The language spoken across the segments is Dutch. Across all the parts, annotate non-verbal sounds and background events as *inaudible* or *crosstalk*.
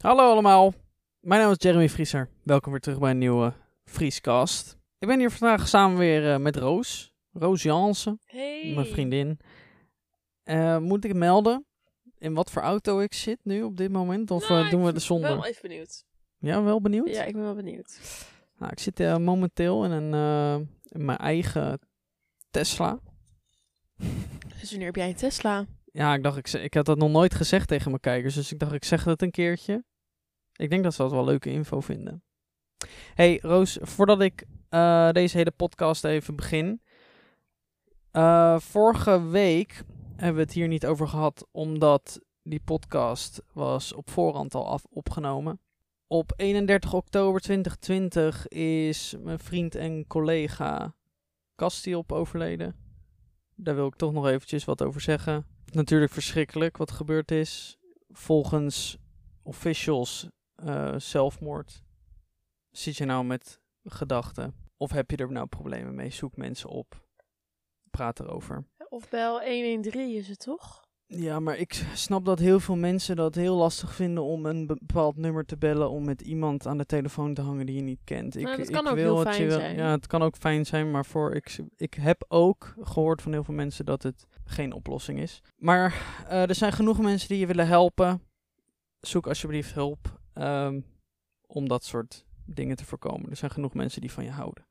Hallo allemaal, mijn naam is Jeremy Vrieser. Welkom weer terug bij een nieuwe Vriescast. Ik ben hier vandaag samen weer eh, met Roos. Roos Jansen, Hey. mijn vriendin. Eh, moet ik melden in wat voor auto ik zit nu op dit moment? Of Nou, eh, doen ik we ben de zonder? wel even benieuwd. Ja, wel benieuwd? Ja, ik ben wel benieuwd. Nou, ik zit momenteel in, een, in mijn eigen Tesla. Dus wanneer heb jij een Tesla? Ja, ik dacht, ik, ik had dat nog nooit gezegd tegen mijn kijkers, dus ik dacht, ik zeg het een keertje. Ik denk dat ze dat wel leuke info vinden. Hey Roos, voordat ik eh, deze hele podcast even begin. eh, vorige week hebben we het hier niet over gehad, omdat die podcast was op voorhand al af opgenomen. Op 31 oktober 2020 is mijn vriend en collega Castiop overleden. Daar wil ik toch nog eventjes wat over zeggen. Natuurlijk verschrikkelijk wat gebeurd is. Volgens officials eh, zelfmoord. Zit je nou met gedachten? Of heb je er nou problemen mee? Zoek mensen op. Praat erover. Of bel 113 is het toch? Ja, maar ik snap dat heel veel mensen dat heel lastig vinden om een bepaald nummer te bellen om met iemand aan de telefoon te hangen die je niet kent. Ik, Nou, dat ik kan ook wil heel fijn je zijn. Ja, het kan ook fijn zijn, maar voor ik, ik heb ook gehoord van heel veel mensen dat het geen oplossing is. Maar eh, er zijn genoeg mensen die je willen helpen. Zoek alsjeblieft hulp ehm, om dat soort dingen te voorkomen. Er zijn genoeg mensen die van je houden.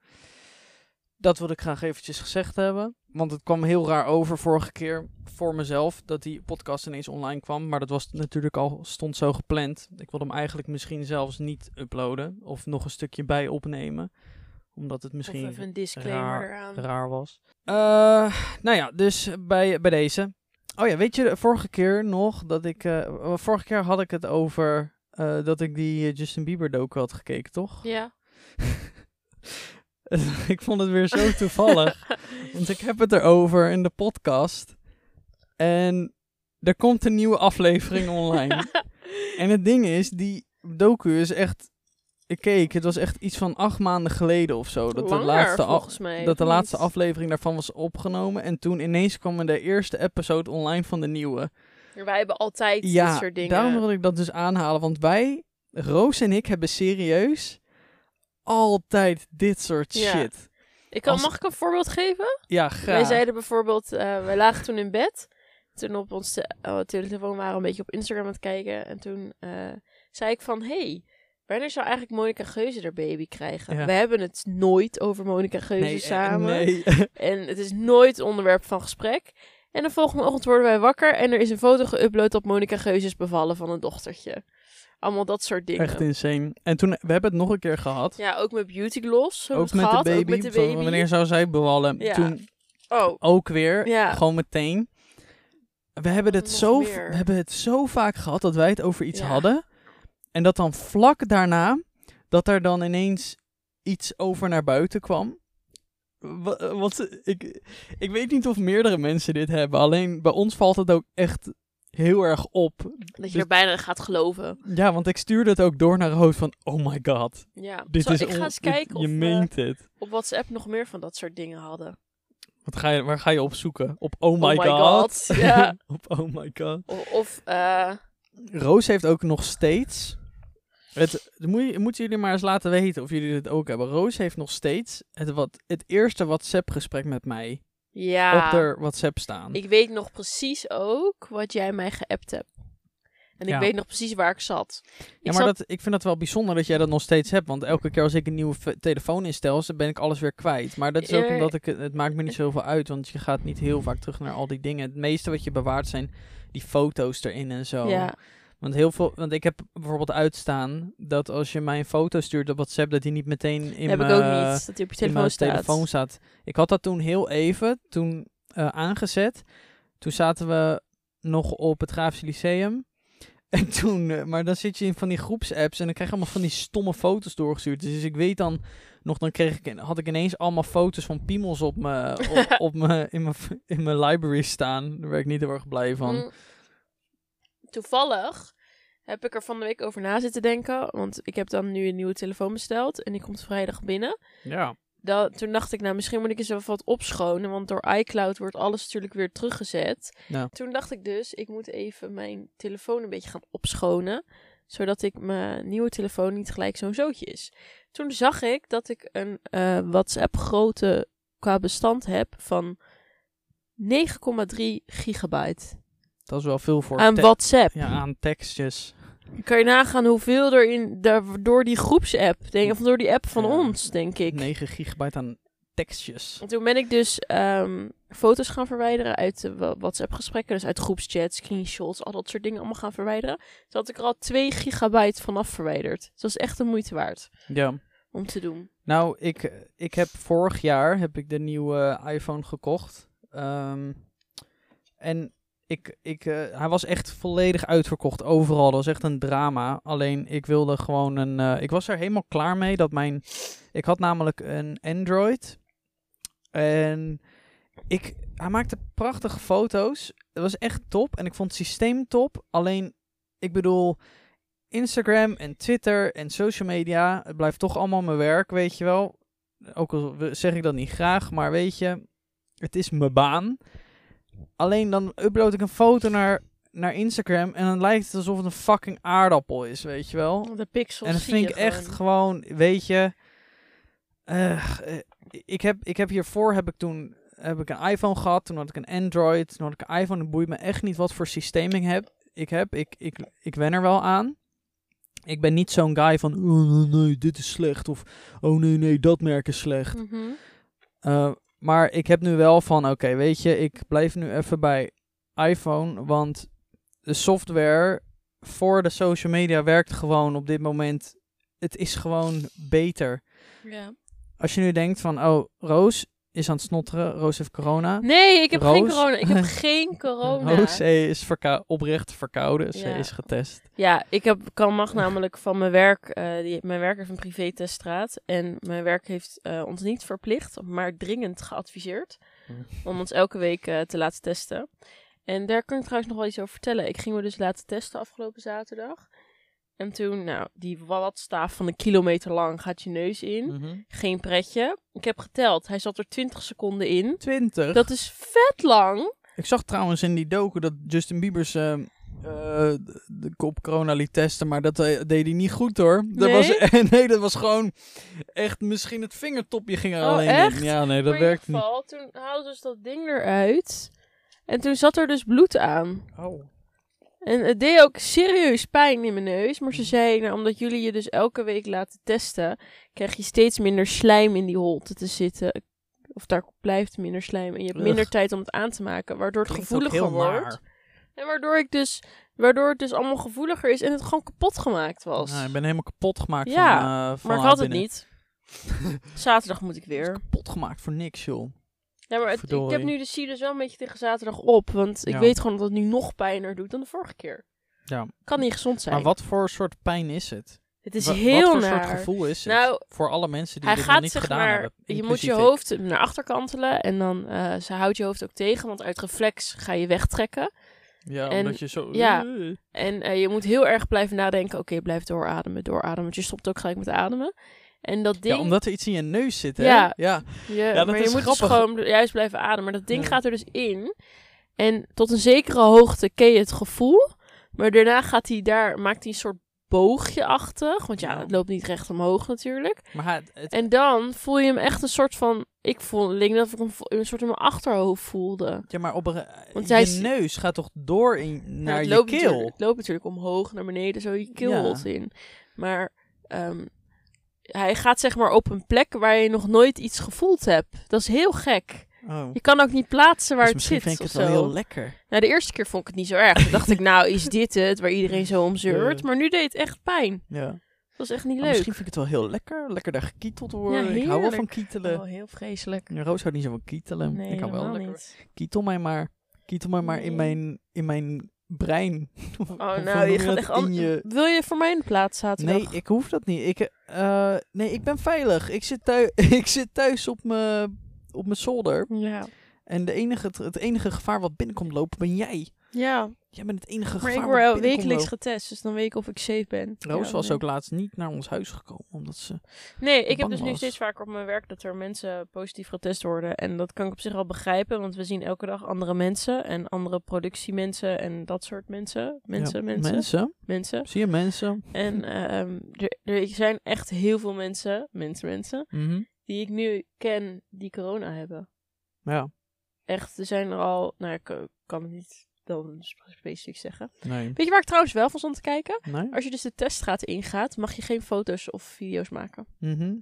Dat wilde ik graag eventjes gezegd hebben. Want het kwam heel raar over vorige keer voor mezelf. Dat die podcast ineens online kwam. Maar dat was natuurlijk al stond zo gepland. Ik wilde hem eigenlijk misschien zelfs niet uploaden. Of nog een stukje bij opnemen. Omdat het Of misschien even een disclaimer raar- eraan. raar was. Eh, nou ja, dus bij, bij deze. Oh ja, weet je, vorige keer nog dat ik... eh, vorige keer had ik het over eh, dat ik die eh, Justin Bieber docu had gekeken, toch? Ja. *laughs* ik vond het weer zo *laughs* toevallig. want ik heb het erover in de podcast. En er komt een nieuwe aflevering *laughs* online. en het ding is, die docu is echt... Ik keek, het was echt iets van acht maanden geleden of zo. Dat Langer, de laatste, af- volgens mij. dat de laatste aflevering daarvan was opgenomen. En toen ineens kwam er de eerste episode online van de nieuwe. Wij hebben altijd dit Ja, soort dingen. daarom wil ik dat dus aanhalen. Want wij, Roos en ik, hebben serieus altijd dit soort Ja. shit. ik kan, als- Mag ik een voorbeeld geven? Ja, graag. Wij zeiden bijvoorbeeld, eh wij lagen toen in bed. Toen op ons te- oh, telefoon waren we een beetje op Instagram aan het kijken. En toen eh, zei ik van, hey, wanneer zou eigenlijk Monica Geuze haar baby krijgen? Ja. We hebben het nooit over Monica Geuze nee, eh, samen. Nee. *laughs* En het is nooit onderwerp van gesprek. En de volgende ochtend worden wij wakker en er is een foto geüpload op Monica Geuzes bevallen van een dochtertje. Allemaal dat soort dingen. Echt insane. En toen, we hebben het nog een keer gehad. Ja, ook met Beauty Gloss. ook met gehad, de baby. Ook met de van baby. wanneer zou zij bevallen? Ja. Toen Oh, ook weer. Ja. Gewoon meteen. We hebben, het Nog zo, meer. we hebben het zo vaak gehad dat wij het over iets Ja. hadden. En dat dan vlak daarna, dat er dan ineens iets over naar buiten kwam. Wa- Want ik, ik weet niet of meerdere mensen dit hebben. Alleen bij ons valt het ook echt heel erg op. dat je Dus- er bijna gaat geloven. Ja, want ik stuurde het ook door naar Roos van... Oh my god, Ja. dit is ik ga eens kijken Je of we meent het. op WhatsApp nog meer van dat soort dingen hadden. Wat ga je, waar ga je op zoeken? Op Oh my, my god? God, ja. *laughs* op Oh my god. Of, of eh, Roos heeft ook nog steeds... Het, moet moeten jullie maar eens laten weten of jullie dit ook hebben. Roos heeft nog steeds het, wat, het eerste WhatsApp-gesprek met mij ja, op haar WhatsApp staan. ik weet nog precies ook wat jij mij geappt hebt. En ik Ja. weet nog precies waar ik zat. ja, maar zat dat, ik vind dat wel bijzonder dat jij dat nog steeds hebt. Want elke keer als ik een nieuwe telefoon instel, dan ben ik alles weer kwijt. Maar dat is ook omdat ik... het- Het maakt me niet zoveel uit, want je gaat niet heel vaak terug naar al die dingen. Het meeste wat je bewaart zijn die foto's erin en zo. Ja, Want heel veel, want ik heb bijvoorbeeld uitstaan dat als je mij een foto stuurt op WhatsApp, dat die niet meteen in heb ik mijn ook niet. Dat die op je in telefoon staat. telefoon staat. Ik had dat toen heel even, toen eh, aangezet. Toen zaten we nog op het Graafse Lyceum. *laughs* En toen, eh, maar dan zit je in van die groepsapps en dan krijg je allemaal van die stomme foto's doorgestuurd. Dus ik weet dan nog, dan kreeg ik, had ik ineens allemaal foto's van piemels op me, op, *laughs* op me, in mijn, in mijn library staan. Daar werd ik niet heel erg blij van. Mm. Toevallig heb ik er van de week over na zitten denken. Want ik heb dan nu een nieuwe telefoon besteld. En die komt vrijdag binnen. Ja. Dat, toen dacht ik, nou, misschien moet ik eens even wat opschonen. Want door iCloud wordt alles natuurlijk weer teruggezet. Ja. Toen dacht ik dus, ik moet even mijn telefoon een beetje gaan opschonen. Zodat ik mijn nieuwe telefoon niet gelijk zo'n zootje is. Toen zag ik dat ik een eh, WhatsApp grootte qua bestand heb van 9,3 gigabyte. Dat is wel veel voor Aan WhatsApp. Ja, aan tekstjes. Kan je nagaan hoeveel er in, daar, door die groepsapp, denk, of door die app van Ja. ons, denk ik. 9 gigabyte aan tekstjes. En toen ben ik dus ehm, foto's gaan verwijderen uit de WhatsApp-gesprekken. Dus uit groepschats, screenshots, al dat soort dingen allemaal gaan verwijderen. Toen had ik er al 2 gigabyte vanaf verwijderd. Dus dat is echt de moeite waard Ja. om te doen. Nou, ik, ik heb vorig jaar heb ik de nieuwe iPhone gekocht. Ehm, en ik, ik, eh, hij was echt volledig uitverkocht overal. Dat was echt een drama. Alleen ik wilde gewoon een. eh, ik was er helemaal klaar mee dat mijn. Ik had namelijk een Android. En ik, hij maakte prachtige foto's. Het was echt top. En ik vond het systeem top. Alleen, ik bedoel. Instagram en Twitter en social media, het blijft toch allemaal mijn werk, weet je wel. Ook al zeg ik dat niet graag, maar weet je, het is mijn baan. Alleen dan upload ik een foto naar, naar Instagram en dan lijkt het alsof het een fucking aardappel is, weet je wel. De pixels En dat vind ik echt gewoon. weet je. eh, eh, ik, heb, ik heb hiervoor heb ik toen heb ik een iPhone gehad, toen had ik een Android, toen had ik een iPhone. Het boeit me echt niet wat voor systeem ik heb. Ik heb, ik, ik, ik wen er wel aan. Ik ben niet zo'n guy van, oh nee, dit is slecht. Of, oh nee, nee, dat merk is slecht. Uh, maar ik heb nu wel van, oké, weet je, ik blijf nu even bij iPhone, want de software voor de social media werkt gewoon op dit moment. Het is gewoon beter. Ja. Als je nu denkt van, oh, Roos is aan het snotteren, Roos heeft corona. Nee, ik heb geen corona. Ik heb *laughs* geen corona. Roos ze is verkou- oprecht verkouden, ze Ja. is getest. Ja, ik heb, kan mag namelijk van mijn werk. eh, die, mijn werk heeft een privé-teststraat. En mijn werk heeft eh, ons niet verplicht, maar dringend geadviseerd. Hm. Om ons elke week eh, te laten testen. En daar kan ik trouwens nog wel iets over vertellen. Ik ging me dus laten testen afgelopen zaterdag. En toen, nou, die watstaaf van een kilometer lang gaat je neus in. Mhm. Geen pretje. Ik heb geteld. Hij zat er 20 seconden in. 20. Dat is vet lang. Ik zag trouwens in die docu dat Justin Bieber's eh, eh, de, kop corona liet testen, maar dat eh, deed hij niet goed hoor. Dat Nee? was, *laughs* nee, dat was gewoon echt misschien het vingertopje ging er Oh, alleen echt? in. Ja, nee, dat maar in werkt ieder geval, toen haalden ze dus dat ding eruit. En toen zat er dus bloed aan. niet. Oh. En het deed ook serieus pijn in mijn neus. Mm. Maar ze zei, nou, omdat jullie je dus elke week laten testen, krijg je steeds minder slijm in die holte te zitten. Of daar blijft minder slijm. En je hebt Ugh. minder tijd om het aan te maken. Waardoor het Klinkt gevoeliger wordt. En waardoor, ik dus, waardoor het dus allemaal gevoeliger is en het gewoon kapot gemaakt was. Nou, ik ben helemaal kapot gemaakt Ja, van, eh, van maar ik had het niet. *laughs* Zaterdag moet ik weer. Kapot gemaakt voor niks, joh. Ja, maar het- ik heb nu de zie dus wel een beetje tegen zaterdag op. Want ik Ja. weet gewoon dat het nu nog pijner doet dan de vorige keer. Ja. Kan niet gezond zijn. Maar wat voor soort pijn is het? het is Wa- heel wat voor naar. soort gevoel is het? Nou, voor alle mensen die Hij dit nog gaat niet zeg gedaan maar, hebben. je moet je ik. hoofd naar achter kantelen en dan eh ze houdt je hoofd ook tegen, want uit reflex ga je wegtrekken. Ja, en- omdat je zo... ja. En eh, je moet heel erg blijven nadenken, oké, blijf doorademen, doorademen, want je stopt ook gelijk met ademen. En dat ding, Ja, omdat er iets in je neus zit, hè? Ja. ja. je, dat maar is je moet dus grappig. gewoon juist blijven ademen. Maar dat ding Ja. gaat er dus in. En tot een zekere hoogte ken je het gevoel. Maar daarna gaat hij daar, maakt hij een soort boogje-achtig. Want ja, Ja. het loopt niet recht omhoog natuurlijk. Maar het, het- En dan voel je hem echt een soort van... Ik voel dat ik hem een soort in mijn achterhoofd voelde. ja, maar op een, Want je hij neus gaat toch door in, Nou, naar het, je keel? het loopt natuurlijk omhoog naar beneden, zo je Ja. in. Maar ehm, hij gaat zeg maar op een plek waar je nog nooit iets gevoeld hebt. Dat is heel gek. Oh. Je kan ook niet plaatsen waar Dus het misschien zit. vind ik het wel heel lekker. Nou, de eerste keer vond ik het niet zo erg. Toen dacht ik, nou, is dit het waar iedereen zo om zeurt? Ja. Maar nu deed het echt pijn. Ja. Dat was echt niet Maar leuk. misschien vind ik het wel heel lekker. Lekker daar gekieteld worden. Ja, ik hou wel van kietelen. Oh, heel vreselijk. Ja, Roos houdt niet zo van kietelen. Nee, ik hou wel lekker. niet. Kietel mij maar. Kietel mij maar in, mijn, in mijn brein. Oh, nou, je gaat echt in je... Wil je voor mij in de plaats zaterdag? Nee, ik hoef dat niet. Ik, eh, nee, ik ben veilig. Ik zit, thuis, *laughs* ik zit thuis op mijn op mijn zolder. Ja. En de enige, het, het enige gevaar wat binnenkomt lopen ben jij. Ja, Jij bent het enige maar gevaar ik wat word wekelijks getest, dus dan weet ik of ik safe ben. Roos Ja, was nee. ook laatst niet naar ons huis gekomen, omdat ze... Nee, ik heb dus nu steeds vaker op mijn werk dat er mensen positief getest worden. En dat kan ik op zich wel begrijpen, want we zien elke dag andere mensen en andere productiemensen en dat soort mensen. Mensen, Ja, mensen, Mensen? mensen. Zie je mensen? En ehm, er, er zijn echt heel veel mensen, mensen, mensen, Mhm. die ik nu ken die corona hebben. Ja, Echt, er zijn er al, nou ik eh, kan het niet dan spe- specifiek zeggen. nee. Weet je waar ik trouwens wel van stond te kijken? Nee? Als je dus de teststraat ingaat, mag je geen foto's of video's maken. Mhm.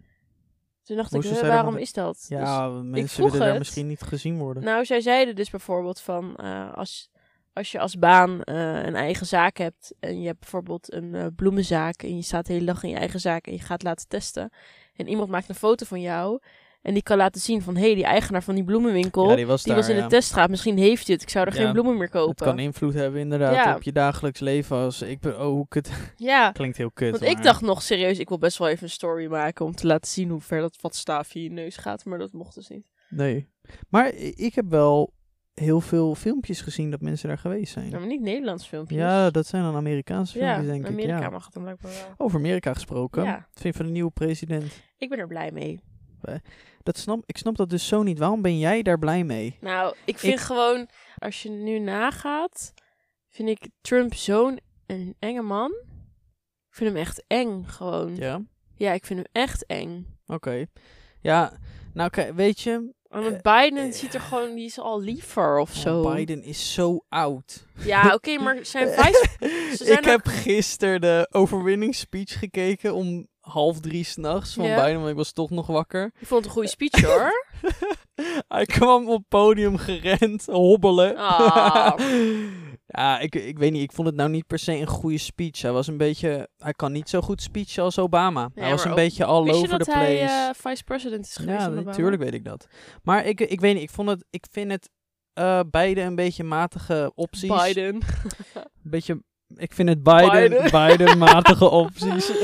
Toen dacht Moesten ik, waarom is dat? Dus- Ja, mensen vroeg willen daar misschien niet gezien worden. Nou, zij zeiden dus bijvoorbeeld van eh, als, als je als baan eh, een eigen zaak hebt en je hebt bijvoorbeeld een eh, bloemenzaak en je staat de hele dag in je eigen zaak en je gaat laten testen en iemand maakt een foto van jou en die kan laten zien van hé, hey, die eigenaar van die bloemenwinkel, ja, die was die daar, was in ja. de teststraat, misschien heeft hij het, ik zou er Ja, geen bloemen meer kopen. Het kan invloed hebben inderdaad op je dagelijks leven. Als ik ben, oh, hoe kut. *laughs* Ja, Klinkt heel kut. want maar- ik dacht nog serieus, ik wil best wel even een story maken om te laten zien hoe ver dat vatstaafje in je neus gaat, maar dat mocht dus niet. Nee. Maar ik heb wel heel veel filmpjes gezien dat mensen daar geweest zijn. Maar niet Nederlands filmpjes. Ja, dat zijn dan Amerikaanse ja, filmpjes, denk Amerika ik. Ja. mag het dan blijkbaar wel. Over Amerika gesproken. Ja. Wat vind je van de nieuwe president? Ik ben er blij mee. Dat snap, ik snap dat dus zo niet. Waarom ben jij daar blij mee? Nou, ik vind Ik- gewoon, als je nu nagaat, vind ik Trump zo'n een enge man. Ik vind hem echt eng, gewoon. Ja, Ja, ik vind hem echt eng. oké. Ja, nou kijk, weet je, met Eh, Biden eh, ziet er gewoon, die is al liever of zo. oh, Biden is zo oud. Ja, oké, maar zijn *laughs* vice... Ik heb gisteren de overwinningsspeech gekeken om half drie s'nachts van Ja. Biden, want ik was toch nog wakker. Ik vond het een goede speech, hoor. *laughs* Hij kwam op podium gerend, hobbelen. Ah. *laughs* ja, ik, ik weet niet, ik vond het nou niet per se een goede speech. Hij was een beetje, hij kan niet zo goed speechen als Obama. Ja, hij was maar een ook- beetje all Wist je over dat the place. hij eh, vice-president is geweest? ja, natuurlijk weet ik dat. Maar ik, ik weet niet, ik, vond het, ik vind het eh, beide een beetje matige opties. Biden. Een beetje, ik vind het Biden, Biden. *laughs* Biden matige opties. *laughs*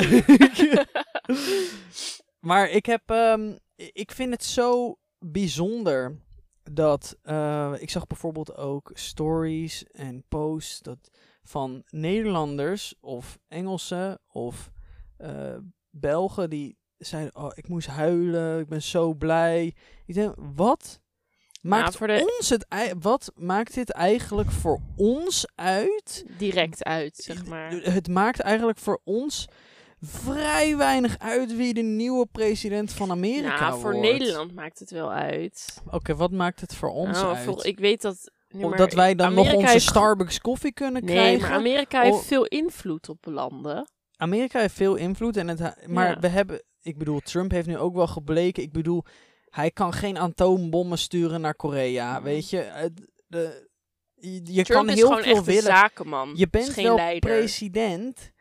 *laughs* maar ik heb, ehm, ik vind het zo bijzonder dat, eh, ik zag bijvoorbeeld ook stories en posts dat van Nederlanders of Engelsen of eh, Belgen die zeiden, oh, ik moest huilen, ik ben zo blij. Ik denk, wat maakt voor de- ons het, wat maakt dit eigenlijk voor ons uit? Direct uit, zeg maar. Het maakt eigenlijk voor ons vrij weinig uit wie de nieuwe president van Amerika Nou, voor wordt. Nederland maakt het wel uit. Oké, wat maakt het voor ons Nou, uit? ik weet dat... nee, Omdat wij dan nog onze heeft- Starbucks koffie kunnen Nee, krijgen. maar Amerika heeft Oh. veel invloed op landen. Amerika heeft veel invloed. En het, maar Ja. we hebben, ik bedoel, Trump heeft nu ook wel gebleken. Ik bedoel, hij kan geen atoombommen sturen naar Korea. Weet je, Het- de, je, Trump kan heel veel een willen. zakenman. Je bent geen wel leider. president,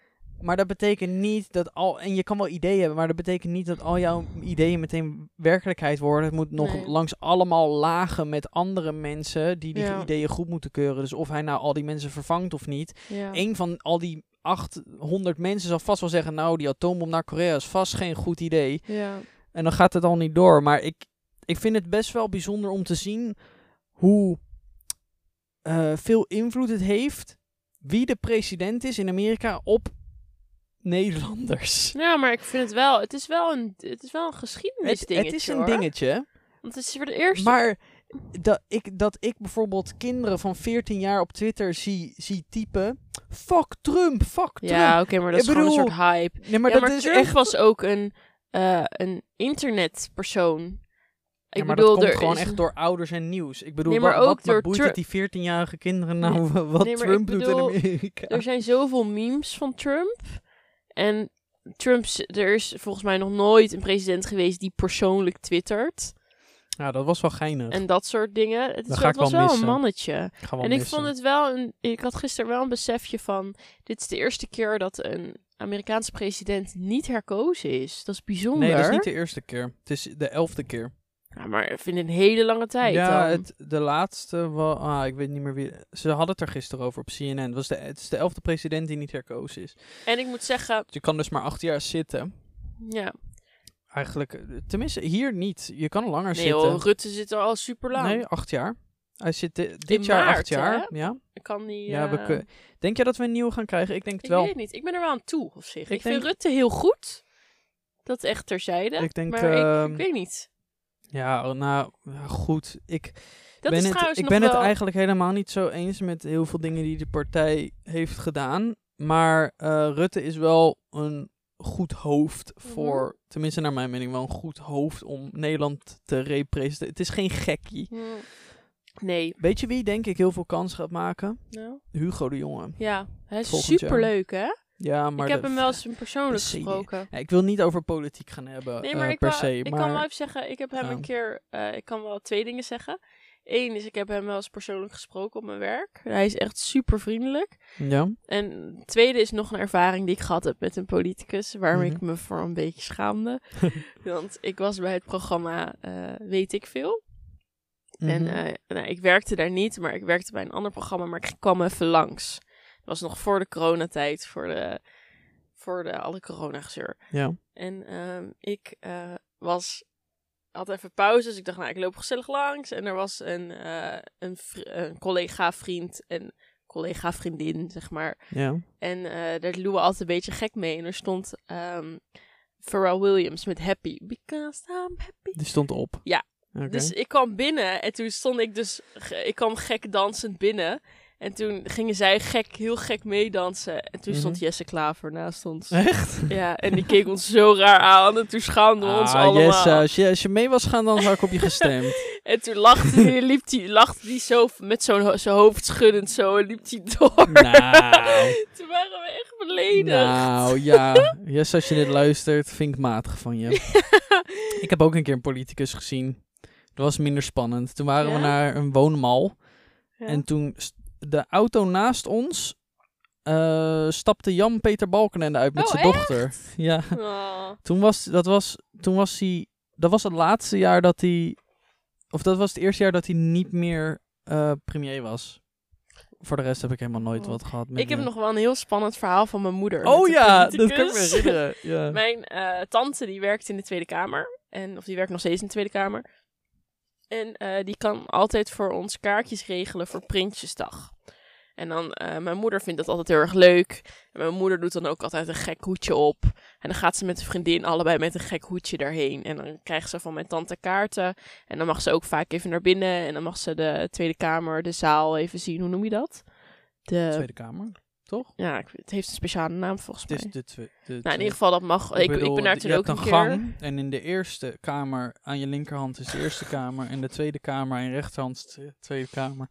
maar dat betekent niet dat al. En je kan wel ideeën hebben, maar dat betekent niet dat al jouw ideeën meteen werkelijkheid worden. Het moet nog Nee. langs allemaal lagen met andere mensen die die Ja. ideeën goed moeten keuren. Dus of hij nou al die mensen vervangt of niet. Ja. Eén van al die 800 mensen zal vast wel zeggen: Nou, die atoombom naar Korea is vast geen goed idee. ja. En dan gaat het al niet door. Maar ik, ik vind het best wel bijzonder om te zien hoe eh, veel invloed het heeft wie de president is in Amerika op Nederlanders. *laughs* Ja, maar ik vind het wel... Het is wel een, het is wel een Het, geschiedenisdingetje, het is een hoor. dingetje. Want het is voor de eerste... Maar dat ik, dat ik bijvoorbeeld kinderen van 14 jaar op Twitter zie, zie typen: Fuck Trump, fuck Trump. ja, oké, maar dat Ik is gewoon een soort hype. nee, maar ja, dat maar is Trump echt. was ook een, eh, een internetpersoon. Ik ja, maar bedoel, dat komt er gewoon echt een- door ouders en nieuws. Ik bedoel, Nee, maar wat, ook wat, boeit het die 14-jarige kinderen nou *laughs* wat Nee, Trump doet in Amerika? Er zijn zoveel memes van Trump. En Trump, z- er is volgens mij nog nooit een president geweest die persoonlijk twittert. Ja, dat was wel geinig. En dat soort dingen. Het, is Dat wel, het ik was wel wel missen. een mannetje. Wel En ik missen. vond het wel een. Ik had gisteren wel een besefje van. Dit is de eerste keer dat een Amerikaanse president niet herkozen is. Dat is bijzonder. Nee, dat is niet de eerste keer. Het is de elfde keer. Ja, maar ik vind een hele lange tijd. ja, het, de laatste was... Ah, ik weet niet meer wie... Ze hadden het er gisteren over op CNN. Het, was de, het is de elfde president die niet herkozen is. En ik moet zeggen, Je kan dus maar acht jaar zitten. ja. Eigenlijk, eh, tenminste, hier niet. Je kan langer Nee, zitten. joh, Rutte zit er al super lang. Nee, acht jaar. Zit di- dit In jaar maart, acht jaar. hè? Ja. Kan die, ja we eh, Denk jij dat we een nieuwe gaan krijgen? Ik denk het Ik wel. weet het niet. Ik ben er wel aan toe op zich. Ik, Ik vind Rutte heel goed. Dat echt terzijde. Ik denk, maar ik, ehm, ik weet niet. Ja, nou goed. Ik Dat ben, is het, ik ben het eigenlijk helemaal niet zo eens met heel veel dingen die de partij heeft gedaan. Maar eh, Rutte is wel een goed hoofd Mhm. voor, tenminste naar mijn mening, wel een goed hoofd om Nederland te representeren. Het is geen gekkie. Nee. Weet je wie denk ik heel veel kans gaat maken? Nou, Hugo de Jonge. ja. Hij is superleuk, hè? Ja, maar ik heb hem wel eens *laughs* persoonlijk gesproken. Ik wil niet over politiek gaan hebben, Nee, eh, ik, per wou- se. ik maar kan wel even zeggen, ik heb hem Ja. een keer, eh, ik kan wel twee dingen zeggen. Eén is, ik heb hem wel eens persoonlijk gesproken op mijn werk. Hij is echt super vriendelijk. ja, En tweede is nog een ervaring die ik gehad heb met een politicus, waarom ik Mhm. me voor een beetje schaamde. *laughs* Want ik was bij het programma eh, Weet ik Veel. En Mhm. eh, nou, ik werkte daar niet, maar ik werkte bij een ander programma, maar ik kwam even langs. Dat was nog voor de coronatijd, voor de, voor de alle coronagezeur. ja. En ehm, ik eh, was, had even pauze, dus ik dacht, nou, ik loop gezellig langs. En er was een, eh, een, vri- een collega-vriend en collega-vriendin, zeg maar. ja. En daar loeien we altijd een beetje gek mee. En er stond ehm Pharrell Williams met Happy. Because I'm happy. Die stond op. Ja. Dus ik kwam binnen en toen stond ik dus, ik kwam gek dansend binnen. En toen gingen zij gek, heel gek meedansen. En toen stond Mhm. Jesse Klaver naast ons. Echt? Ja, en die keek ons zo raar aan. En toen schaamden we ons Ah, allemaal. yes, eh, als, je, als je mee was gaan, dan had ik op je gestemd. *laughs* En toen lachte die, liep die, lachte die zo met zo'n ho- zijn hoofd schuddend zo. En liep die door. nou, *laughs* Toen waren we echt beledigd. nou, *laughs* ja. Yes, als je dit luistert, vind ik matig van je. ik heb ook een keer een politicus gezien. Dat was minder spannend. Toen waren we naar een woonmal. Ja. En toen de auto naast ons eh, stapte Jan-Peter Balkenende uit met Oh, zijn dochter. Ja. Oh. Toen was, dat was, toen was hij, dat was het laatste jaar dat hij, of dat was het eerste jaar dat hij niet meer eh, premier was. Voor de rest heb ik helemaal nooit Oh. wat gehad. Met Ik heb me. nog wel een heel spannend verhaal van mijn moeder. Oh ja, dat kan ik me herinneren. *laughs* Ja. Mijn eh, tante die werkt in de Tweede Kamer. En, of die werkt nog steeds in de Tweede Kamer. En eh, die kan altijd voor ons kaartjes regelen voor Prinsjesdag. En dan, eh, mijn moeder vindt dat altijd heel erg leuk. En mijn moeder doet dan ook altijd een gek hoedje op. En dan gaat ze met een vriendin allebei met een gek hoedje daarheen. En dan krijgt ze van mijn tante kaarten. En dan mag ze ook vaak even naar binnen. En dan mag ze de Tweede Kamer, de zaal even zien. Hoe noem je dat? De, Tweede Kamer, toch? ja, ik- het heeft een speciale naam volgens Het mij. is de, twe- de Nou, in ieder geval, dat mag. Ik, ik, bedoel, ben daar toen ook een een keer. gang en in de eerste kamer aan je linkerhand is de eerste kamer en de tweede kamer aan je rechterhand is de tweede kamer.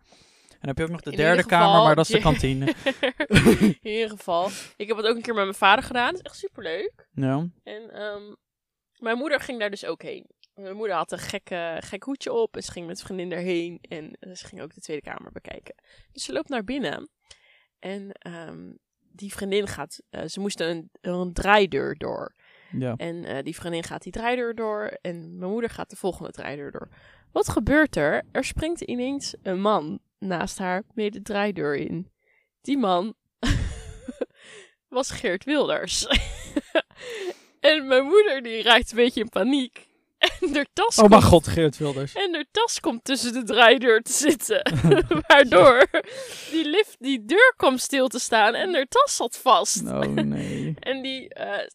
En dan heb je ook nog de In derde geval, kamer, maar dat is de *laughs* kantine. *laughs* in ieder geval. Ik heb het ook een keer met mijn vader gedaan. Dat is echt superleuk. Ja. En ehm, mijn moeder ging daar dus ook heen. Mijn moeder had een gekke, gek hoedje op en ze ging met vriendin daarheen. En ze ging ook de Tweede Kamer bekijken. Dus ze loopt naar binnen. En ehm, die vriendin gaat... eh, ze moesten een, een draaideur door. ja. En eh, die vriendin gaat die draaideur door. En mijn moeder gaat de volgende draaideur door. Wat gebeurt er? Er springt ineens een man naast haar mee de draaideur in. Die man *laughs* was Geert Wilders. *laughs* en mijn moeder die raakt een beetje in paniek. *laughs* En haar tas Oh mijn komt god, Geert Wilders. en haar tas komt tussen de draaideur te zitten. *laughs* Waardoor die lift, die deur kwam stil te staan en haar tas zat vast. Oh nee. *laughs* En die, eh,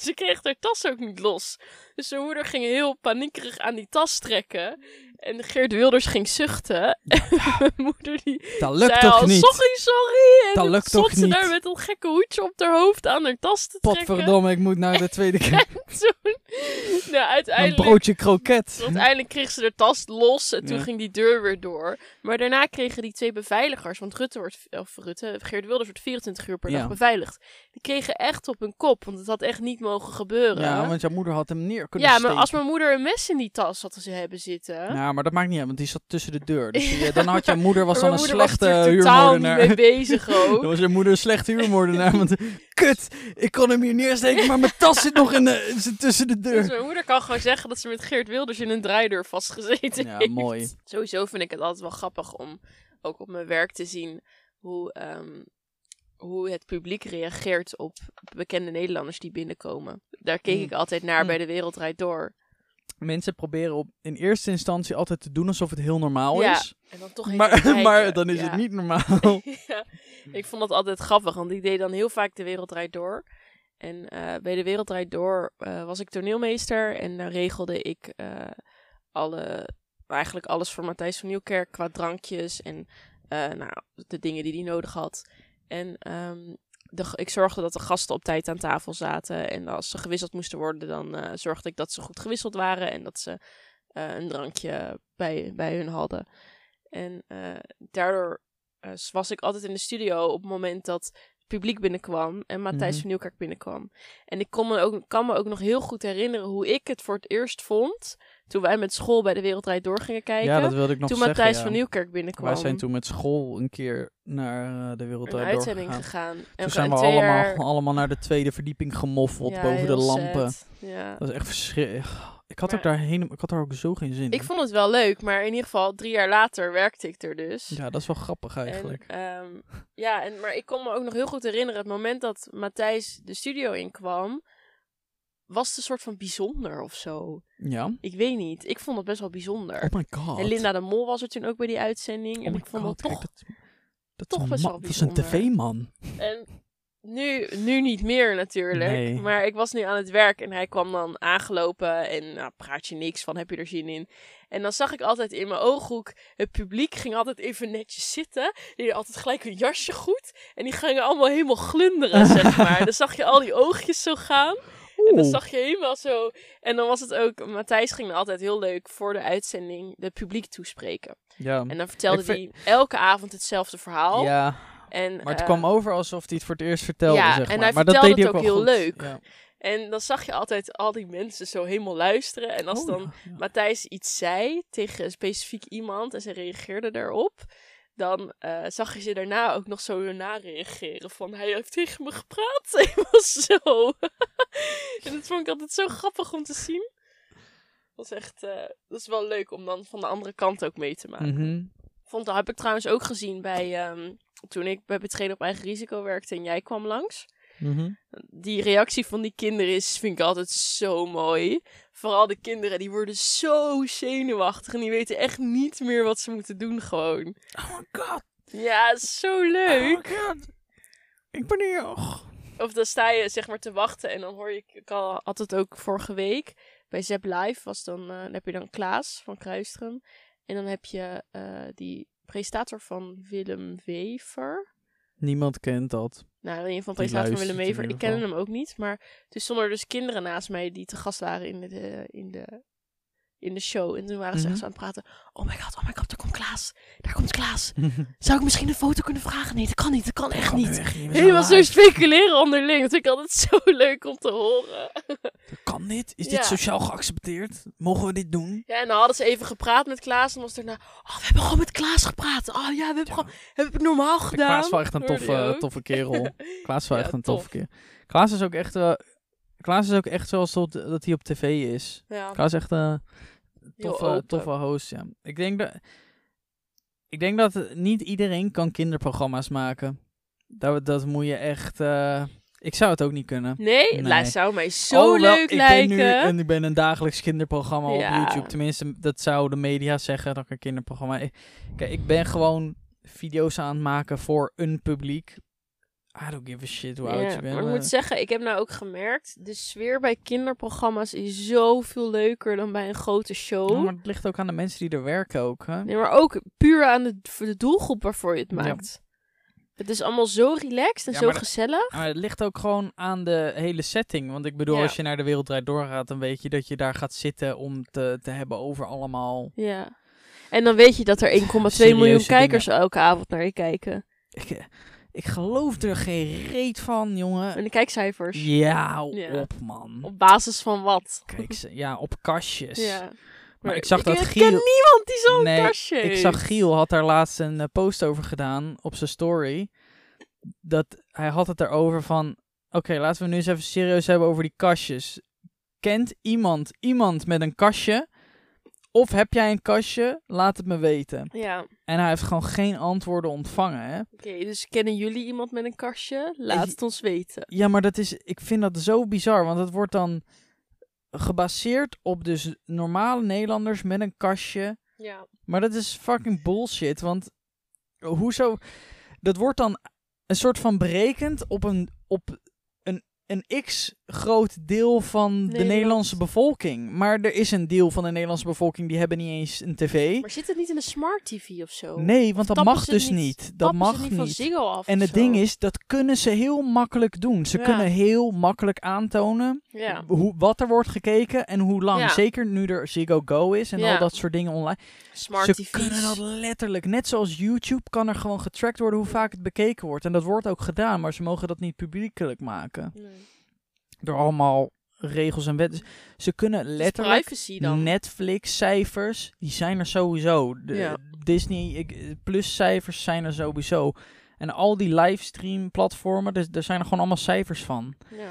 ze kreeg haar tas ook niet los. Dus zijn moeder ging heel paniekerig aan die tas trekken. En Geert Wilders ging zuchten. En mijn moeder die Dat lukt zei toch al, niet? sorry, sorry. En Dat lukt stond toch ze niet? daar met dat gekke hoedje op haar hoofd aan haar tas te trekken. Potverdomme, ik moet naar de tweede *laughs* kamer. Toen, nou, Een uiteindelijk... broodje kroket. Uiteindelijk kreeg ze de tas los en toen Ja. ging die deur weer door. Maar daarna kregen die twee beveiligers, want Rutte wordt, of Rutte, Geert Wilders wordt 24 uur per Ja. dag beveiligd. Die kregen echt op hun kop, want het had echt niet mogen gebeuren. Ja, want jouw moeder had hem neer kunnen Ja, maar steken. als mijn moeder een mes in die tas had ze hebben zitten. Ja, maar dat maakt niet uit, want die zat tussen de deur. Dus die- *laughs* dan had jouw moeder was dan een slechte huurmoordenaar. mee bezig *laughs* ook. Dan was je moeder een slechte huurmoordenaar. Want kut, ik kon hem hier neersteken, maar mijn tas zit nog in de, tussen de Dus deur. mijn moeder kan gewoon zeggen dat ze met Geert Wilders in een draaideur vastgezeten Ja, heeft. mooi. Sowieso vind ik het altijd wel grappig om ook op mijn werk te zien hoe, ehm, hoe het publiek reageert op bekende Nederlanders die binnenkomen. Daar keek Mm. ik altijd naar Mm. bij De Wereld Draait Door. Mensen proberen op, in eerste instantie altijd te doen alsof het heel normaal Ja, is. En dan toch Maar, *laughs* maar dan is Ja. het niet normaal. *laughs* ja, ik vond dat altijd grappig, want ik deed dan heel vaak De Wereld Draait Door. En eh, bij De Wereld Draait Door eh, was ik toneelmeester en dan regelde ik eh, alle, eigenlijk alles voor Matthijs van Nieuwkerk qua drankjes en nou, de dingen die hij nodig had. En ehm, de, ik zorgde dat de gasten op tijd aan tafel zaten en als ze gewisseld moesten worden, dan eh, zorgde ik dat ze goed gewisseld waren en dat ze eh, een drankje bij, bij hun hadden. En eh, daardoor was ik altijd in de studio op het moment dat het publiek binnenkwam en Matthijs Mhm. van Nieuwkerk binnenkwam. En ik kon me ook, kan me ook nog heel goed herinneren hoe ik het voor het eerst vond toen wij met school bij de Wereldrijd door gingen kijken. Ja, dat wilde ik nog toen zeggen. Matthijs ja. van Nieuwkerk binnenkwam. Wij zijn toen met school een keer naar eh, de wereld een Draait uitzending doorgegaan. gegaan. En Toen zijn we allemaal, jaar- allemaal naar de tweede verdieping gemoffeld Ja, boven de lampen. Ja. Dat was echt verschrikkelijk. Ik had, Maar- ook daarheen, ik had daar ook zo geen zin Ik in. vond het wel leuk, maar in ieder geval drie jaar later werkte ik er dus. Ja, dat is wel grappig eigenlijk. En, ehm, ja, en, maar ik kon me ook nog heel goed herinneren, het moment dat Matthijs de studio inkwam, was het een soort van bijzonder of zo. ja. Ik weet niet. Ik vond het best wel bijzonder. Oh my god. en Linda de Mol was er toen ook bij die uitzending. Oh en my ik vond god, het kijk, toch... dat, dat toch een best wel Dat is een bijzonder. tv-man. En nu, nu niet meer natuurlijk. Nee. Maar ik was nu aan het werk en hij kwam dan aangelopen en nou, praat je niks van, heb je er zin in? En dan zag ik altijd in mijn ooghoek, het publiek ging altijd even netjes zitten. Die altijd gelijk hun jasje goed. En die gingen allemaal helemaal glunderen, *laughs* zeg maar. Dan zag je al die oogjes zo gaan. En dan zag je helemaal zo. En dan was het ook. Matthijs ging altijd heel leuk voor de uitzending het publiek toespreken. Ja. En dan vertelde vind- hij elke avond hetzelfde verhaal. ja, En, maar het eh, kwam over alsof hij het voor het eerst vertelde, ja, zeg en maar. hij maar dat vertelde deed hij het ook heel goed. leuk. Ja. En dan zag je altijd al die mensen zo helemaal luisteren. En als Oh, dan ja. Matthijs iets zei tegen een specifiek iemand en ze reageerde daarop, dan eh, zag je ze daarna ook nog zo na reageren. Van hij heeft tegen me gepraat. *laughs* Helemaal zo. *laughs* en dat vond ik altijd zo grappig om te zien. Dat is echt, eh, dat is wel leuk om dan van de andere kant ook mee te maken. Mhm. Vond, dat heb ik trouwens ook gezien bij, ehm, toen ik bij Betreden op Eigen Risico werkte en jij kwam langs Mhm. die reactie van die kinderen is, vind ik altijd zo mooi. Vooral de kinderen, die worden zo zenuwachtig en die weten echt niet meer wat ze moeten doen gewoon. Oh my god. Ja, zo Oh leuk. my god. Ik ben hier. Oh. Of dan sta je zeg maar te wachten en dan hoor je, ik al- had het ook vorige week, bij Zep Live was dan, eh, dan heb je dan Klaas van Kruistrum. En dan heb je eh, die presentator van Willem Wever. Niemand kent dat. Nou, in ieder geval Die presentator van Willem Wever. Ik kende geval. hem ook niet. Maar toen stonden er dus kinderen naast mij die te gast waren in de, in de, in de show. En toen waren ze echt Mhm. zo aan het praten. Oh my god, oh my god, daar komt Klaas. Daar komt Klaas. *laughs* Zou ik misschien een foto kunnen vragen? Nee, dat kan niet. Dat kan echt Kan niet. echt niet. Zijn Helemaal zo speculeren onderling. Dat vind ik altijd zo *laughs* leuk om te horen. Dat kan dit? Is Ja. dit sociaal geaccepteerd? Mogen we dit doen? Ja, en dan hadden ze even gepraat met Klaas. En was daarna, oh, we hebben gewoon met Klaas gepraat. Oh ja, we hebben gewoon, heb ik normaal gedaan. Klaas wel echt een *laughs* toffe, toffe kerel. Klaas Ja, echt een tof. toffe kerel. Klaas is ook echt... eh, Klaas is ook echt zoals dat, dat hij op tv is. Ja, Klaas is echt Heel toffe, toffe host, ja. Ik denk dat... Ik denk dat niet iedereen kan kinderprogramma's maken. Dat, dat moet je echt... eh, ik zou het ook niet kunnen. Nee, Nee. zou mij zo Alhoewel, leuk ik lijken. Ben nu, en ik ben een dagelijks kinderprogramma Ja. op YouTube. Tenminste, dat zou de media zeggen dat ik een kinderprogramma... Kijk, ik ben gewoon video's aan het maken voor een publiek. I don't give a shit hoe oud Ja, je bent. maar ik moet zeggen, ik heb nou ook gemerkt, de sfeer bij kinderprogramma's is zoveel leuker dan bij een grote show. Ja, maar het ligt ook aan de mensen die er werken ook. Hè? Nee, maar ook puur aan de, voor de doelgroep waarvoor je het Ja. maakt. Het is allemaal zo relaxed en Ja, zo maar gezellig. Maar het ligt ook gewoon aan de hele setting. Want ik bedoel, Ja. als je naar de wereld draait doorgaat, dan weet je dat je daar gaat zitten om te, te hebben over allemaal... Ja. En dan weet je dat er *laughs* 1,2 miljoen kijkers elke avond naar je kijken. Ik, eh, ik geloof er geen reet van, jongen. En de kijkcijfers. Ja, op, man. Op basis van wat? Kijk, ze- ja, op kastjes. Ja. Maar ik zag dat ik Giel... ken niemand die zo'n Nee, kastje Ik heeft. zag Giel had daar laatst een eh, post over gedaan op zijn story. Dat hij had het erover van... Oké, laten we nu eens even serieus hebben over die kastjes. Kent iemand iemand met een kastje? Of heb jij een kastje? Laat het me weten. Ja, En hij heeft gewoon geen antwoorden ontvangen, hè? oké. dus kennen jullie iemand met een kastje? Laat het ons weten. Ja, maar dat is... Ik vind dat zo bizar, want het wordt dan... gebaseerd op dus normale Nederlanders met een kastje. Ja. Maar dat is fucking bullshit, want hoezo... Dat wordt dan een soort van berekend op een, op een, x groot deel van de Nederland. Nederlandse bevolking. Maar er is een deel van de Nederlandse bevolking die hebben niet eens een tv. Maar zit het niet in een smart TV of zo? Nee, want dat mag dus niet-. Dat mag niet van. Ziggo af En het zo? ding is, dat kunnen ze heel makkelijk doen. Ze Ja. kunnen heel makkelijk aantonen Ja. hoe, wat er wordt gekeken en hoe lang. Ja. Zeker nu er Ziggo Go is en al dat soort dingen online. Smart ze TV's. kunnen dat letterlijk. Net zoals YouTube kan er gewoon getrackt worden hoe vaak het bekeken wordt. En dat wordt ook gedaan, maar ze mogen dat niet publiekelijk maken. Nee. Door allemaal regels en wetten. Ze kunnen letterlijk... Netflix-cijfers, die zijn er sowieso. De Ja. Disney Plus-cijfers zijn er sowieso. En al die livestream-platformen, dus, daar zijn er gewoon allemaal cijfers van. Ja.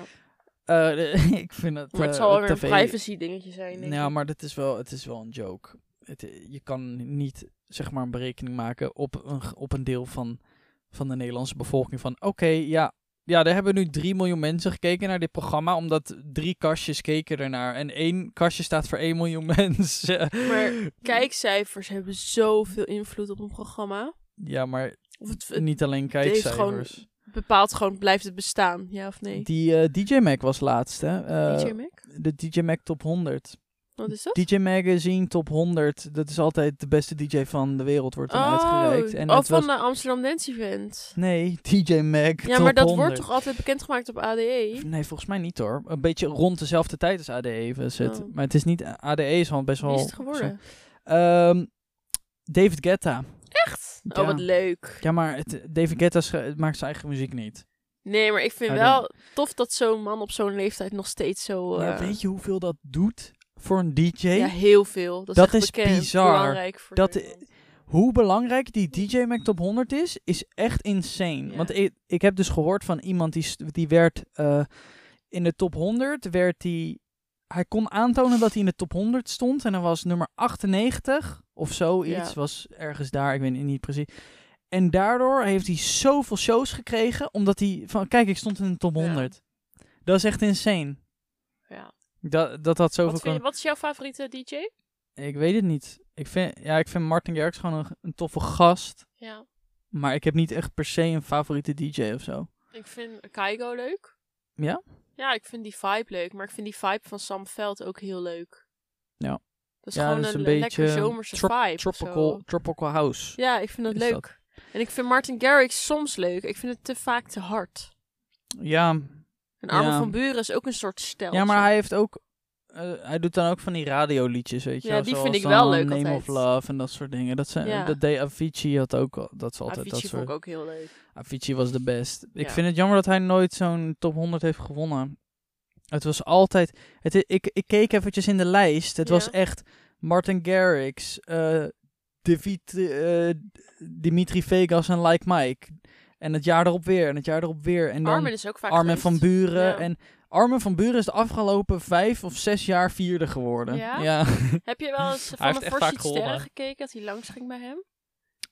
Eh, de- *laughs* ik vind het. Maar het eh, zal weer een tv privacy dingetje zijn. Denk Ja, ik. maar dit is wel, het is wel een joke. Het, je kan niet zeg maar een berekening maken op een, op een deel van, van de Nederlandse bevolking. Van oké, ja, ja, er hebben nu 3 miljoen mensen gekeken naar dit programma. Omdat drie kastjes keken ernaar. En één kastje staat voor 1 miljoen *laughs* mensen. Maar kijkcijfers hebben zoveel invloed op een programma. Ja, maar Of het, het niet alleen heeft gewoon- kijkcijfers. bepaalt gewoon, blijft het bestaan, ja of nee? Die eh, DJ Mag was laatst, hè? Eh, DJ Mac? De DJ Mag Top 100. Wat is dat? DJ Magazine Top 100. Dat is altijd de beste DJ van de wereld, wordt dan oh, uitgereikt. En oh, van was... de Amsterdam Dance Event. Nee, DJ Mag Ja, maar dat 100. wordt toch altijd bekendgemaakt op E? ADE? Nee, volgens mij niet hoor. Een beetje rond dezelfde tijd als ADE was het. Oh. Maar het is niet... ADE is al best wel... Wie is het geworden? Ehm, David Guetta. Echt? Ja. Oh, wat leuk. Ja, maar het, David Guetta maakt zijn eigen muziek niet. Nee, maar ik vind Hij wel tof dat zo'n man op zo'n leeftijd nog steeds zo... Ja, eh, weet je hoeveel dat doet voor een DJ? Ja, heel veel. Dat, Dat is, bekend, bizar. belangrijk voor Dat-. Hoe belangrijk die DJ Mac Top 100 is, is echt insane. Ja. Want ik, ik heb dus gehoord van iemand die, die werd eh, in de top 100, werd die, hij kon aantonen dat hij in de top 100 stond en hij was nummer 98 of zoiets, Ja. was ergens daar, ik weet niet precies. En daardoor heeft hij zoveel shows gekregen, omdat hij van, kijk, ik stond in de top Ja. 100. Dat is echt insane. Ja. Dat dat, dat zoveel Wat, je- wat is jouw favoriete DJ? Ik weet het niet. Ik vind, ja, ik vind Martin Garrix gewoon een, een toffe gast. Ja. Maar ik heb niet echt per se een favoriete DJ of zo. Ik vind Kaigo leuk. Ja? Ja, ik vind die vibe leuk. Maar ik vind die vibe van Sam Veld ook heel leuk. Ja. Dat is Ja, gewoon dat is een, beetje lekker zomerse trop- vibe. Tropical, tropical House. Ja, ik vind dat leuk. dat. En ik vind Martin Garrix soms leuk. Ik vind het te vaak te hard. Ja, En Ja. van Buren is ook een soort stijl. ja maar hij heeft ook... eh, hij doet dan ook van die radioliedjes, weet je Ja, die vind ik wel leuk Name altijd. of Love en dat soort dingen. Dat, zijn, Ja. dat deed Avicii had ook al- dat is altijd Avicii dat vond soort... ik ook heel leuk. Avicii was de best. Ik vind het jammer dat hij nooit zo'n top 100 heeft gewonnen. Het was altijd... Het, ik, ik keek eventjes in de lijst. Het was echt Martin Garrix, eh David, eh, Dimitri Vegas en Like Mike. En het jaar erop weer en het jaar erop weer. En dan Armin is ook vaak Armin geweest. van Buren. Ja. En Armin van Buren is de afgelopen vijf of zes jaar vierde geworden. Ja? *laughs* Heb je wel eens van de Forsyth Sterren gekeken dat hij langs ging bij hem?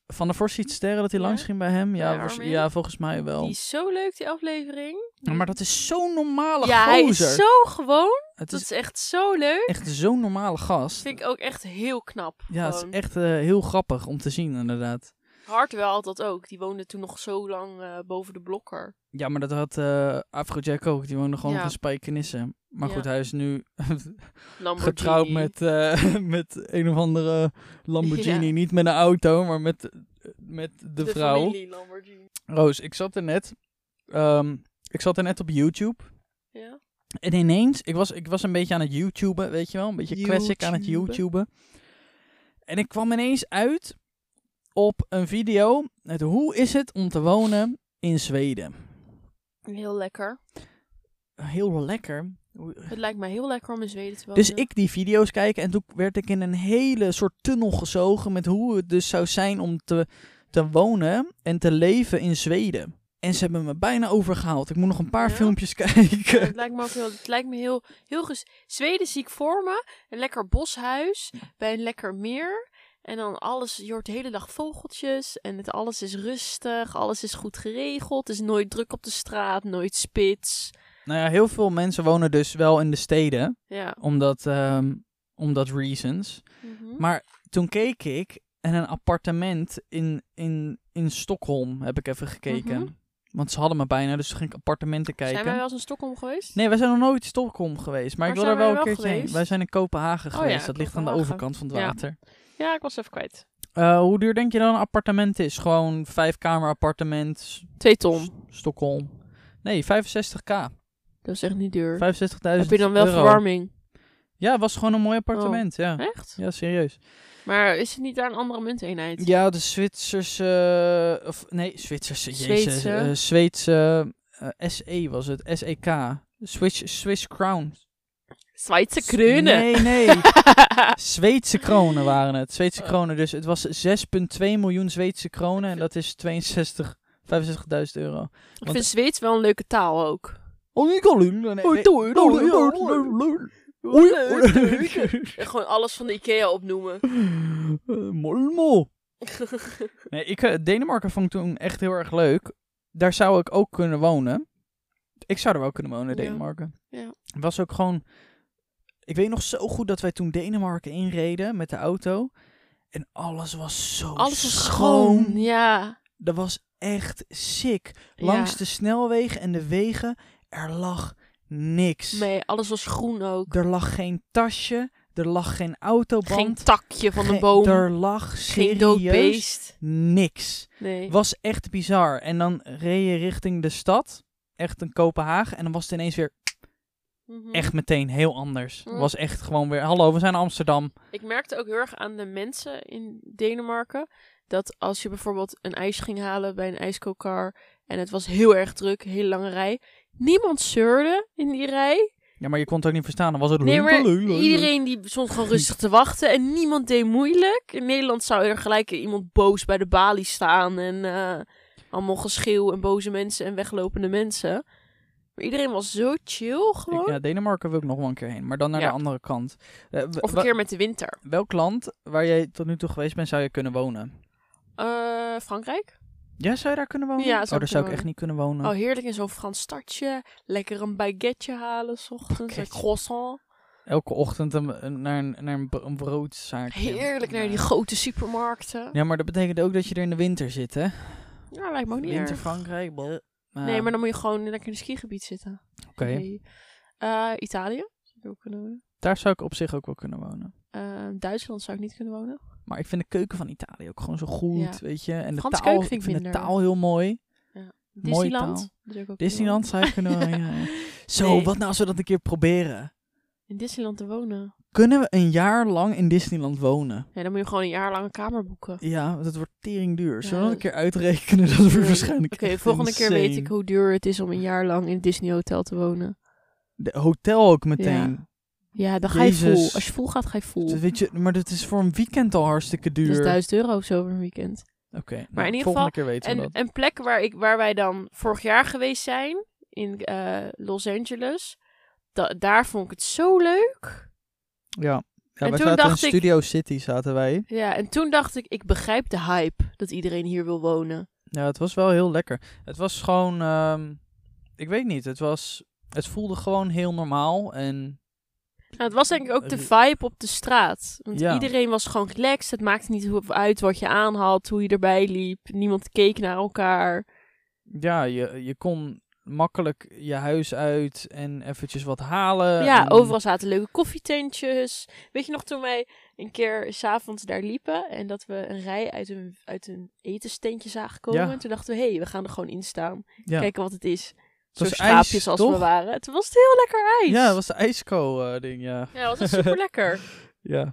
Van de Forsyth Sterren dat hij Ja? langs ging bij hem? Ja, Bij ja volgens mij wel. Die is zo leuk, die aflevering. Ja, maar dat is zo'n normale ja, hij gozer. is zo gewoon. Het Dat is is echt zo leuk. echt zo'n normale gast. vind ik ook echt heel knap. Ja, het is echt eh, heel grappig om te zien inderdaad. Hartwell dat ook. Die woonde toen nog zo lang eh, boven de blokker. Ja, maar dat had eh Afrojack ook. Die woonde gewoon Ja. van Spijkenissen. Maar Ja. goed, hij is nu *laughs* getrouwd met, eh, *laughs* met een of andere Lamborghini. Ja. Niet met een auto, maar met, met de, de vrouw. Roos, ik zat er net. ehm, ik zat er net op YouTube. Ja. En ineens, ik was, ik was een beetje aan het YouTuben, weet je wel. Een beetje classic aan het. YouTuben. En ik kwam ineens uit op een video met hoe is het om te wonen in Zweden. Heel lekker. Heel lekker. Het lijkt mij heel lekker om in Zweden te wonen. Dus ik die video's kijken en toen werd ik in een hele soort tunnel gezogen met hoe het dus zou zijn om te, te wonen en te leven in Zweden. En ze hebben me bijna overgehaald. Ik moet nog een paar Ja? filmpjes *laughs* Ja, kijken. het lijkt me ook heel, het lijkt me heel, heel. Zweden zie ik voor me. Een lekker boshuis bij een lekker meer. En dan alles, je hoort de hele dag vogeltjes. En het, alles is rustig, alles is goed geregeld. Is nooit druk op de straat, nooit spits. Nou ja, heel veel mensen wonen dus wel in de steden, Ja. omdat, ehm, omdat reasons. Mhm. Maar toen keek ik en een appartement in, in, in Stockholm heb ik even gekeken. Mhm. Want ze hadden me bijna, dus toen ging ik appartementen kijken. Zijn wij wel eens in Stockholm geweest? Nee, wij zijn nog nooit in Stockholm geweest. Maar ik wil er wel een keertje heen. Wij zijn in Kopenhagen Oh geweest. ja, dat ligt aan de overkant van het water. Ja, ik was even kwijt. Eh, hoe duur denk je dan een appartement is? Gewoon vijf kamer appartement, Twee ton. Stockholm. Nee, 65k. 65.000 Dat is echt niet duur. euro. Heb je dan wel verwarming? Ja, het was gewoon een mooi appartement, ja. Echt? Ja, serieus. Maar is het niet daar een andere munteenheid? Ja, de Zwitserse... Of, nee, Zwitserse, jezus. Zweedse. eh, Zweedse eh, SE was het. SEK. Swiss, Swiss crown. Zweedse kronen. Nee, nee. *laughs* Zweedse kronen waren het. Zweedse Oh. kronen. Dus het was 6,2 miljoen Zweedse kronen. En dat is 62, 65.000 euro. ik vind Zweeds wel een leuke taal ook. Oh, ik gewoon alles van de Ikea opnoemen. Molmo. *laughs* Nee, ik, eh, Denemarken vond ik toen echt heel erg leuk. Daar zou ik ook kunnen wonen. Ik zou er wel kunnen wonen, in Ja. Denemarken. Ja. Het was ook gewoon... Ik weet nog zo goed dat wij toen Denemarken inreden met de auto. En alles was zo Alles was schoon. schoon. Ja. Dat was echt sick. Langs Ja. de snelwegen en de wegen, er lag niks. Nee, alles was groen ook. Er lag geen tasje, er lag geen autoband. Geen takje van een boom. Er lag serieus beest. niks. Nee. Was echt bizar. En dan reed je richting de stad, echt een Kopenhagen, en dan was het ineens weer Mhm. echt meteen heel anders. Mm. Was echt gewoon weer, hallo, we zijn in Amsterdam. Ik merkte ook heel erg aan de mensen in Denemarken. Dat als je bijvoorbeeld een ijs ging halen bij een ijskookkar. En het was heel erg druk, een hele lange rij. Niemand zeurde in die rij. Ja, maar je kon het ook niet verstaan. Dan was het... Nee, maar iedereen die stond gewoon *laughs* rustig te wachten. En niemand deed moeilijk. In Nederland zou er gelijk iemand boos bij de balie staan. En eh, allemaal geschreeuw en boze mensen en weglopende mensen. Maar iedereen was zo chill gewoon. Ik- ja, Denemarken wil ik nog wel een keer heen. Maar dan naar Ja. de andere kant. W- of een keer met de winter. Welk land waar jij tot nu toe geweest bent, zou je kunnen wonen? Eh, Frankrijk? Ja, zou je daar kunnen wonen? Ja, zou oh, daar zou ik echt niet kunnen wonen. Oh, heerlijk in zo'n Frans stadje. Lekker een baguette halen, s ochtends. Een croissant. Elke ochtend een, een- naar, een, naar een, bro- een broodzaakje. Heerlijk naar die grote supermarkten. Ja, maar dat betekent ook dat je er in de winter zit, hè? Ja, lijkt me ook niet Winter erg. Frankrijk. bleh. Nee, ja, maar dan moet je gewoon lekker in een skigebied zitten. Oké, Nee. Eh, Italië? Zou ik ook kunnen wonen. daar zou ik op zich ook wel kunnen wonen. Eh, Duitsland zou ik niet kunnen wonen. Maar ik vind de keuken van Italië ook gewoon zo goed, Ja. weet je. En de Franse taal, ik vind ik vind de taal heel mooi. Disneyland? taal. Zou ik Disneyland zou je kunnen wonen. ja, ja. *laughs* Zo, Nee. wat nou als we dat een keer proberen? In Disneyland te wonen. Kunnen we een jaar lang in Disneyland wonen? Ja, dan moet je gewoon een jaar lang een kamer boeken. Ja, want het wordt tering duur. Zullen we Ja, een dat- keer uitrekenen dat we waarschijnlijk Oké, volgende keer weet ik hoe duur het is om een jaar lang in het Disney Hotel te wonen. De hotel ook meteen. Ja, dan ga je vol. Als je vol gaat, ga je vol. Dus weet je, maar dat is voor een weekend al hartstikke duur. Dat is 1000 euro of zo voor een weekend. Oké, nou, in ieder volgende geval- keer weten we En dat. een plek waar, ik, waar wij dan vorig jaar geweest zijn, in eh, Los Angeles, da- daar vond ik het zo leuk. Ja, ja wij toen zaten in ik- Studio City, zaten wij. Ja, en toen dacht ik, ik begrijp de hype dat iedereen hier wil wonen. Ja, het was wel heel lekker. Het was gewoon, ehm, ik weet niet, het was, het voelde gewoon heel normaal en Nou, het was denk ik ook de Ri- vibe op de straat. Want Ja. iedereen was gewoon relaxed. Het maakte niet uit wat je aan had, hoe je erbij liep. Niemand keek naar elkaar. ja, je, je kon makkelijk je huis uit en eventjes wat halen. ja, en- overal zaten leuke koffietentjes. Weet je nog toen wij een keer s'avonds daar liepen en dat we een rij uit een, uit een etenstentje zagen komen? Ja. En toen dachten we, hé, hey, we gaan er gewoon in staan. Ja. Kijken wat het is. Zo schaapjes ijs, als toch? we waren. Toen was het heel lekker ijs. Ja, dat was de ijsko-ding, ja. Ja, dat was super lekker. *laughs* Ja.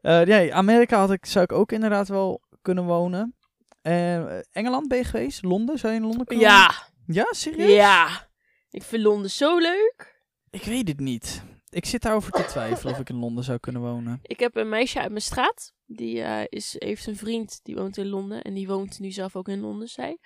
Eh nee, Amerika had ik, zou ik ook inderdaad wel kunnen wonen. Eh, Engeland ben je geweest? Londen? Zou je in Londen kunnen wonen? Ja, serieus? ja. Ik vind Londen zo leuk. Ik weet het niet. Ik zit daarover te twijfelen of ik in Londen zou kunnen wonen. Ik heb een meisje uit mijn straat. Die eh, is, heeft een vriend die woont in Londen. En die woont nu zelf ook in Londen, zij.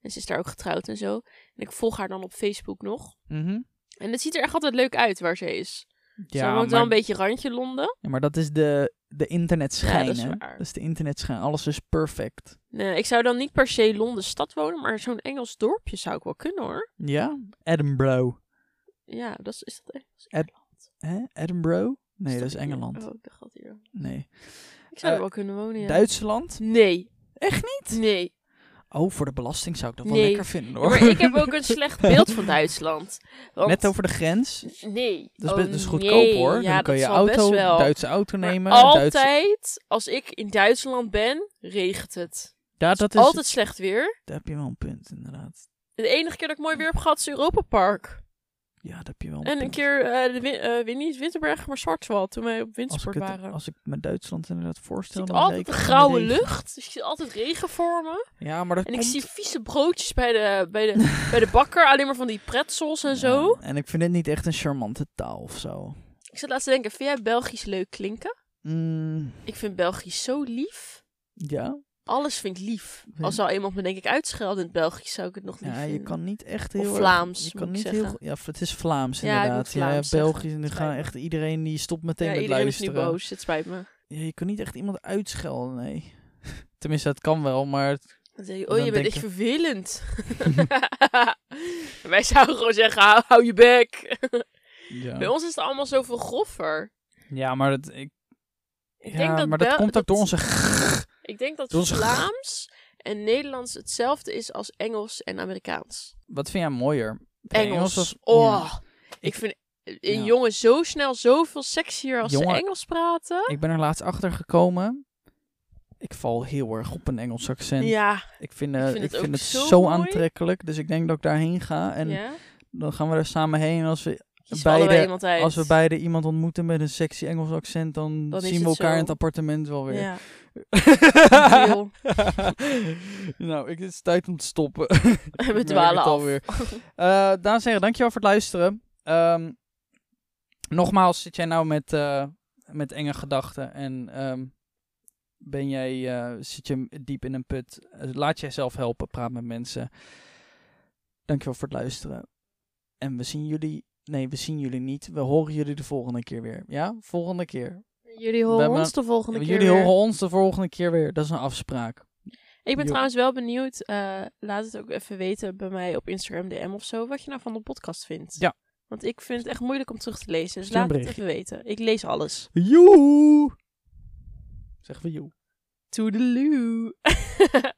En ze is daar ook getrouwd en zo. En ik volg haar dan op Facebook nog. Mhm. En het ziet er echt altijd leuk uit waar ze is. Ja, woont wel een beetje randje Londen. ja, maar dat is de, de internetschijn, Ja, dat is hè? waar. Dat is de internetschijn. Alles is perfect. Nee, ik zou dan niet per se Londen stad wonen. Maar zo'n Engels dorpje zou ik wel kunnen hoor. Ja? Edinburgh. Ja, dat is, is dat Ed-. Hè? Edinburgh? Nee, dat is hier? Engeland. Oh, ik dacht dat hier. Nee. Ik zou er Eh, wel kunnen wonen, ja. Duitsland? Nee. Echt niet? Nee. Oh, voor de belasting zou ik dat wel Nee. lekker vinden hoor. maar ik heb ook een *laughs* slecht beeld van Duitsland. Want, Net over de grens. Nee. Dat is, Oh, best, dat is goedkoop nee. hoor. Ja, Dan kan dat je auto. Duitse auto Maar nemen. altijd, als ik in Duitsland ben, regent het. Ja, dat is... Altijd slecht weer. Daar heb je wel een punt inderdaad. De enige keer dat ik mooi weer heb gehad is Europa Park. Ja, daar heb je wel een En een keer, eh de Win- eh, Win- niet Winterberg, maar Schwarzwald, toen wij op als ik, het, waren. als ik me Duitsland inderdaad Ik voorstel... zie dan altijd de grauwe lucht. Dus ik zie altijd regen voor me. Ja, maar dat En ik zie vieze broodjes bij de, bij, de, *laughs* bij de bakker. Alleen maar van die pretzels en zo. En ik vind het niet echt een charmante taal of zo. Ik zat laatst te denken, vind jij Belgisch leuk klinken? Mm, Ik vind Belgisch zo lief. ja? Alles vind ik lief. Als zou iemand me denk ik uitschelden in het Belgisch, zou ik het nog lief Ja, je kan niet echt heel Vlaams, Je kan niet zeggen. heel... Ja, het is Vlaams inderdaad. Ja, Vlaams. Belgisch. En nu Spijt gaan echt iedereen die stopt meteen Ja, met iedereen luisteren. is nu boos. Het spijt me. Ja, je kan niet echt iemand uitschelden, nee. *laughs* Tenminste, het kan wel, maar... het- Dan zeg je, Dan oh, je bent echt vervelend. *laughs* *laughs* Wij zouden gewoon zeggen, hou, hou je bek. Ja, Bij ons is het allemaal zoveel groffer. ja maar dat... Ik, Ik ja, denk dat maar dat komt ook door onze... Ik denk dat Vlaams en Nederlands hetzelfde is als Engels en Amerikaans. Wat vind jij mooier? Engels. of- oh, Ik- ik vind een Ja. jongen zo snel zoveel sexier als Jongen- ze Engels praten. Ik ben er laatst achter gekomen. Ik val heel erg op een Engels accent. Ja, Ik vind, eh, Ik ik vind vind het zo aantrekkelijk. Dus ik denk dat ik daarheen ga. En ja. dan gaan we er samen heen. En als we, Kies beide- als we beide iemand ontmoeten met een sexy Engels accent, dan, zien we elkaar zo. in het appartement wel weer. *laughs* Nou, ik, het is tijd om te stoppen. *laughs* We dwalen af. alweer. Eh dames en heren, dankjewel voor het luisteren. Ehm, nogmaals, zit jij nou met, eh, met enge gedachten en ehm, ben jij, eh, zit je diep in een put? Laat jezelf helpen, praat met mensen. Dankjewel voor het luisteren. En we zien jullie, nee, we zien jullie niet. We horen jullie de volgende keer weer. Ja, volgende keer. Jullie horen ons de volgende keer jullie weer. horen ons de volgende keer weer. Dat is een afspraak. Ik ben Jo. trouwens wel benieuwd. eh, laat het ook even weten bij mij op Instagram DM of zo. Wat je nou van de podcast vindt. Ja. Want ik vind het echt moeilijk om terug te lezen. Dus laat het even weten. Ik lees alles. Joe! Zeggen we joe. Toedeloe. *laughs*